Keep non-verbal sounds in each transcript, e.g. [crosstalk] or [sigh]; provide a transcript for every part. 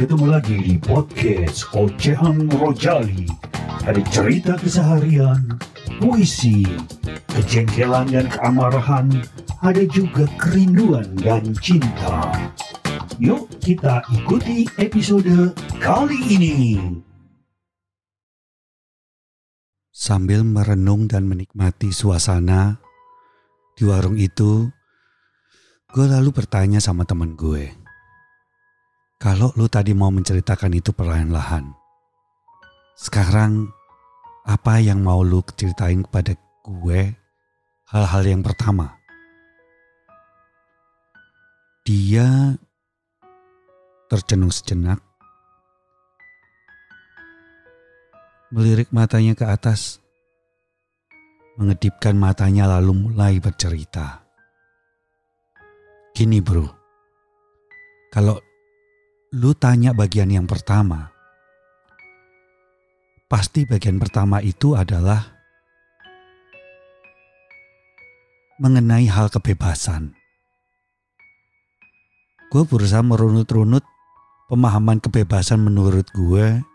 ketemu lagi di podcast Ocehan Rojali. Ada cerita keseharian, puisi, kejengkelan dan keamarahan, ada juga kerinduan dan cinta. Yuk kita ikuti episode kali ini. Sambil merenung dan menikmati suasana di warung itu, gue lalu bertanya sama temen gue. Kalau lu tadi mau menceritakan itu perlahan-lahan, sekarang apa yang mau lu ceritain kepada gue hal-hal yang pertama? Dia tercenung sejenak, melirik matanya ke atas, mengedipkan matanya lalu mulai bercerita. Gini bro, kalau lu tanya bagian yang pertama, pasti bagian pertama itu adalah mengenai hal kebebasan. Gue berusaha merunut-runut pemahaman kebebasan menurut gue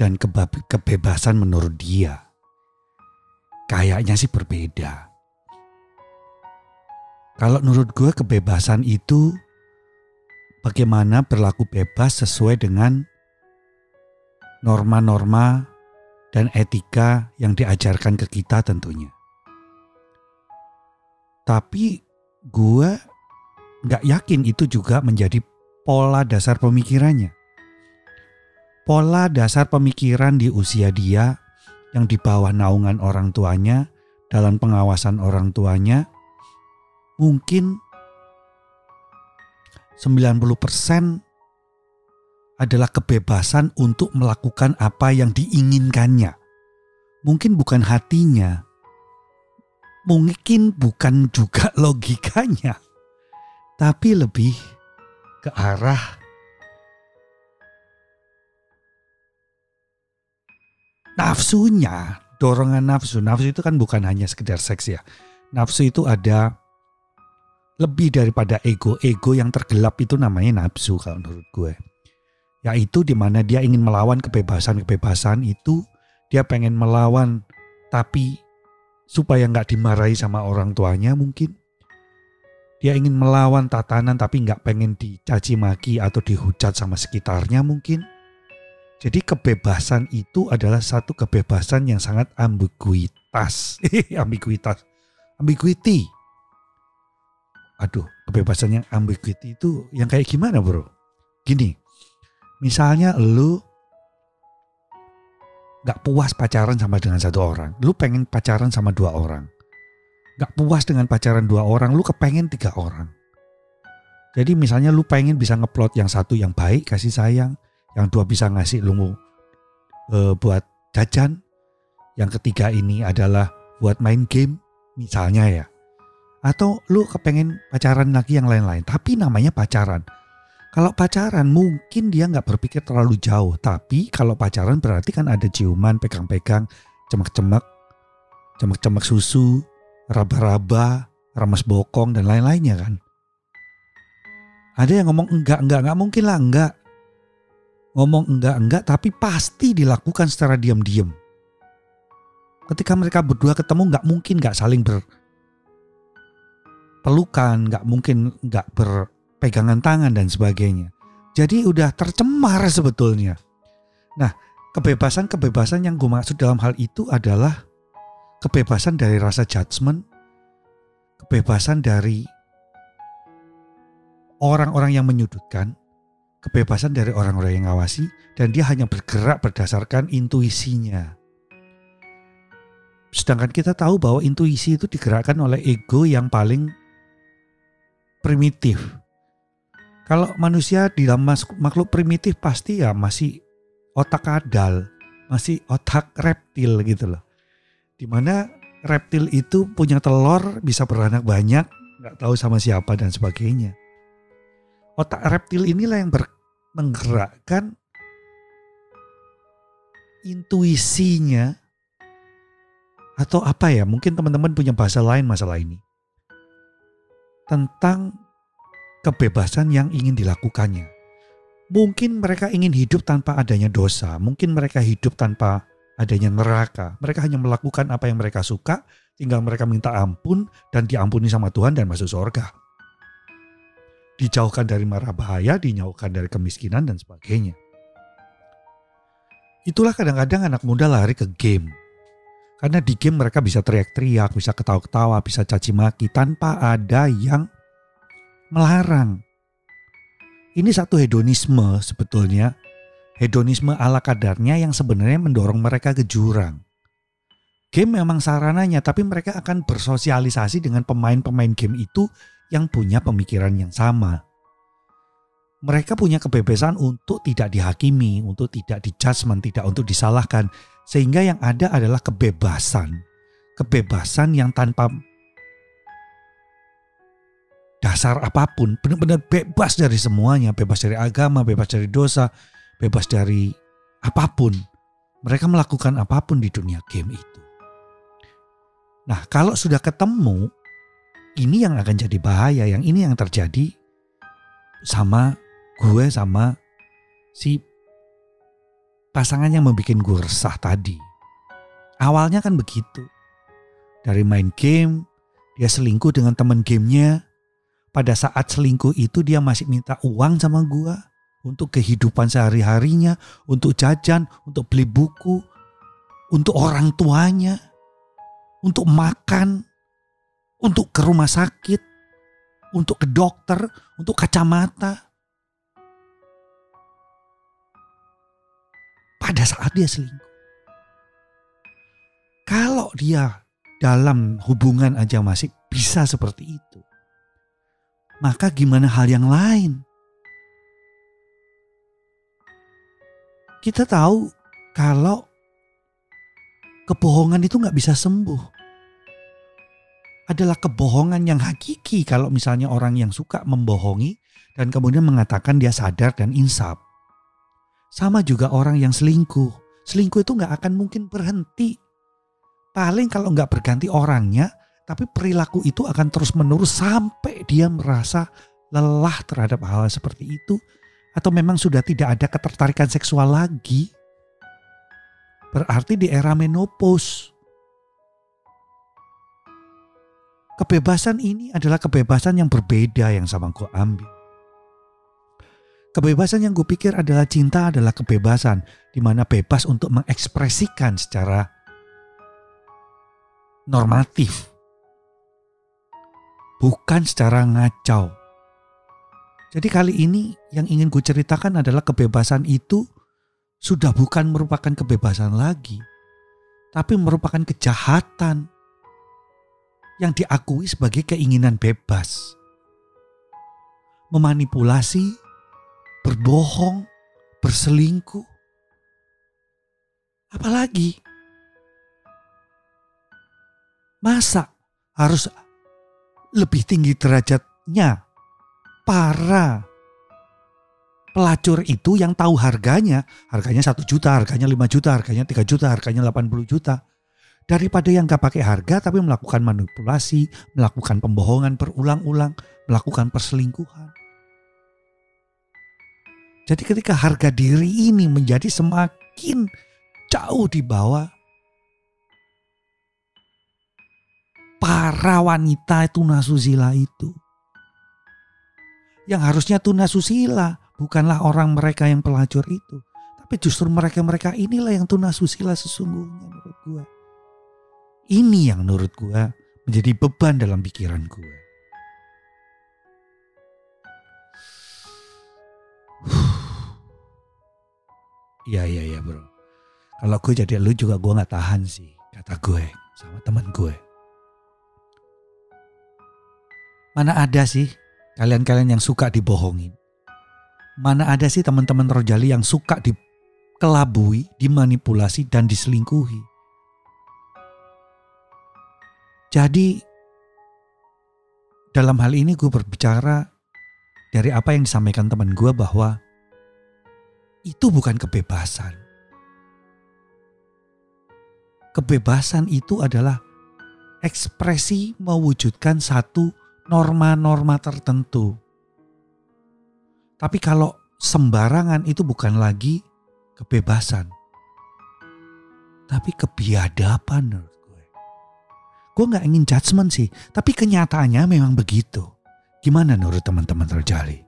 dan kebebasan menurut dia. Kayaknya sih berbeda. Kalau menurut gue kebebasan itu bagaimana berlaku bebas sesuai dengan norma-norma dan etika yang diajarkan ke kita tentunya. Tapi gue gak yakin itu juga menjadi pola dasar pemikirannya. Pola dasar pemikiran di usia dia yang di bawah naungan orang tuanya, dalam pengawasan orang tuanya, mungkin 90% adalah kebebasan untuk melakukan apa yang diinginkannya. Mungkin bukan hatinya, mungkin bukan juga [laughs] logikanya, tapi lebih ke arah nafsunya, dorongan nafsu. Nafsu itu kan bukan hanya sekedar seks ya. Nafsu itu ada lebih daripada ego. Ego yang tergelap itu namanya nafsu kalau menurut gue. Yaitu di mana dia ingin melawan kebebasan-kebebasan itu. Dia pengen melawan tapi supaya nggak dimarahi sama orang tuanya mungkin. Dia ingin melawan tatanan tapi nggak pengen dicaci maki atau dihujat sama sekitarnya mungkin. Jadi kebebasan itu adalah satu kebebasan yang sangat ambiguitas. [laughs] ambiguitas. Ambiguity aduh kebebasan yang ambiguity itu yang kayak gimana bro? Gini, misalnya lu gak puas pacaran sama dengan satu orang, lu pengen pacaran sama dua orang. Gak puas dengan pacaran dua orang, lu kepengen tiga orang. Jadi misalnya lu pengen bisa ngeplot yang satu yang baik, kasih sayang, yang dua bisa ngasih lu uh, buat jajan, yang ketiga ini adalah buat main game, misalnya ya atau lu kepengen pacaran lagi yang lain-lain. Tapi namanya pacaran. Kalau pacaran mungkin dia nggak berpikir terlalu jauh. Tapi kalau pacaran berarti kan ada ciuman pegang-pegang cemek-cemek cemek-cemek susu raba-raba ramas bokong dan lain-lainnya kan. Ada yang ngomong enggak enggak enggak mungkin lah enggak. Ngomong enggak enggak tapi pasti dilakukan secara diam-diam. Ketika mereka berdua ketemu nggak mungkin nggak saling ber pelukan, nggak mungkin nggak berpegangan tangan dan sebagainya. Jadi udah tercemar sebetulnya. Nah, kebebasan-kebebasan yang gue maksud dalam hal itu adalah kebebasan dari rasa judgement, kebebasan dari orang-orang yang menyudutkan, kebebasan dari orang-orang yang ngawasi, dan dia hanya bergerak berdasarkan intuisinya. Sedangkan kita tahu bahwa intuisi itu digerakkan oleh ego yang paling primitif. Kalau manusia di dalam makhluk primitif pasti ya masih otak kadal, masih otak reptil gitu loh. Di mana reptil itu punya telur bisa beranak banyak, nggak tahu sama siapa dan sebagainya. Otak reptil inilah yang menggerakkan intuisinya atau apa ya mungkin teman-teman punya bahasa lain masalah ini tentang kebebasan yang ingin dilakukannya. Mungkin mereka ingin hidup tanpa adanya dosa, mungkin mereka hidup tanpa adanya neraka. Mereka hanya melakukan apa yang mereka suka, tinggal mereka minta ampun dan diampuni sama Tuhan dan masuk surga. Dijauhkan dari marah bahaya, dijauhkan dari kemiskinan dan sebagainya. Itulah kadang-kadang anak muda lari ke game. Karena di game mereka bisa teriak-teriak, bisa ketawa-ketawa, bisa caci maki tanpa ada yang melarang. Ini satu hedonisme sebetulnya. Hedonisme ala kadarnya yang sebenarnya mendorong mereka ke jurang. Game memang sarananya, tapi mereka akan bersosialisasi dengan pemain-pemain game itu yang punya pemikiran yang sama. Mereka punya kebebasan untuk tidak dihakimi, untuk tidak dijudgment, tidak untuk disalahkan. Sehingga yang ada adalah kebebasan. Kebebasan yang tanpa dasar apa pun, benar-benar bebas dari semuanya, bebas dari agama, bebas dari dosa, bebas dari apa pun. Mereka melakukan apa pun di dunia game itu. Nah, kalau sudah ketemu, ini yang akan jadi bahaya, yang ini yang terjadi sama gue sama si pasangan yang membuat gue resah tadi. Awalnya kan begitu. Dari main game, dia selingkuh dengan teman gamenya, pada saat selingkuh itu dia masih minta uang sama gua untuk kehidupan sehari-harinya, untuk jajan, untuk beli buku, untuk orang tuanya, untuk makan, untuk ke rumah sakit, untuk ke dokter, untuk kacamata. Pada saat dia selingkuh. Kalau dia dalam hubungan aja masih bisa seperti itu maka gimana hal yang lain? Kita tahu kalau kebohongan itu nggak bisa sembuh. Adalah kebohongan yang hakiki kalau misalnya orang yang suka membohongi dan kemudian mengatakan dia sadar dan insaf. Sama juga orang yang selingkuh. Selingkuh itu nggak akan mungkin berhenti. Paling kalau nggak berganti orangnya, tapi perilaku itu akan terus menerus sampai dia merasa lelah terhadap hal, hal seperti itu. Atau memang sudah tidak ada ketertarikan seksual lagi. Berarti di era menopause. Kebebasan ini adalah kebebasan yang berbeda yang sama gue ambil. Kebebasan yang gue pikir adalah cinta adalah kebebasan. di mana bebas untuk mengekspresikan secara normatif bukan secara ngacau. Jadi kali ini yang ingin gue ceritakan adalah kebebasan itu sudah bukan merupakan kebebasan lagi, tapi merupakan kejahatan yang diakui sebagai keinginan bebas. Memanipulasi, berbohong, berselingkuh. Apalagi masa harus lebih tinggi derajatnya para pelacur itu yang tahu harganya, harganya satu juta, harganya 5 juta, harganya 3 juta, harganya 80 juta. Daripada yang gak pakai harga tapi melakukan manipulasi, melakukan pembohongan berulang-ulang, melakukan perselingkuhan. Jadi ketika harga diri ini menjadi semakin jauh di bawah para wanita tunasusila itu. Yang harusnya tunasusila bukanlah orang mereka yang pelacur itu. Tapi justru mereka-mereka inilah yang tunasusila sesungguhnya menurut gue. Ini yang menurut gue menjadi beban dalam pikiran gue. Iya iya iya bro. Kalau gue jadi lu juga gue gak tahan sih kata gue sama teman gue. Mana ada sih kalian-kalian yang suka dibohongin? Mana ada sih teman-teman Rojali yang suka dikelabui, dimanipulasi, dan diselingkuhi? Jadi dalam hal ini gue berbicara dari apa yang disampaikan teman gue bahwa itu bukan kebebasan. Kebebasan itu adalah ekspresi mewujudkan satu norma-norma tertentu. Tapi kalau sembarangan itu bukan lagi kebebasan. Tapi kebiadaban menurut gue. Gue gak ingin judgement sih, tapi kenyataannya memang begitu. Gimana menurut teman-teman terjali?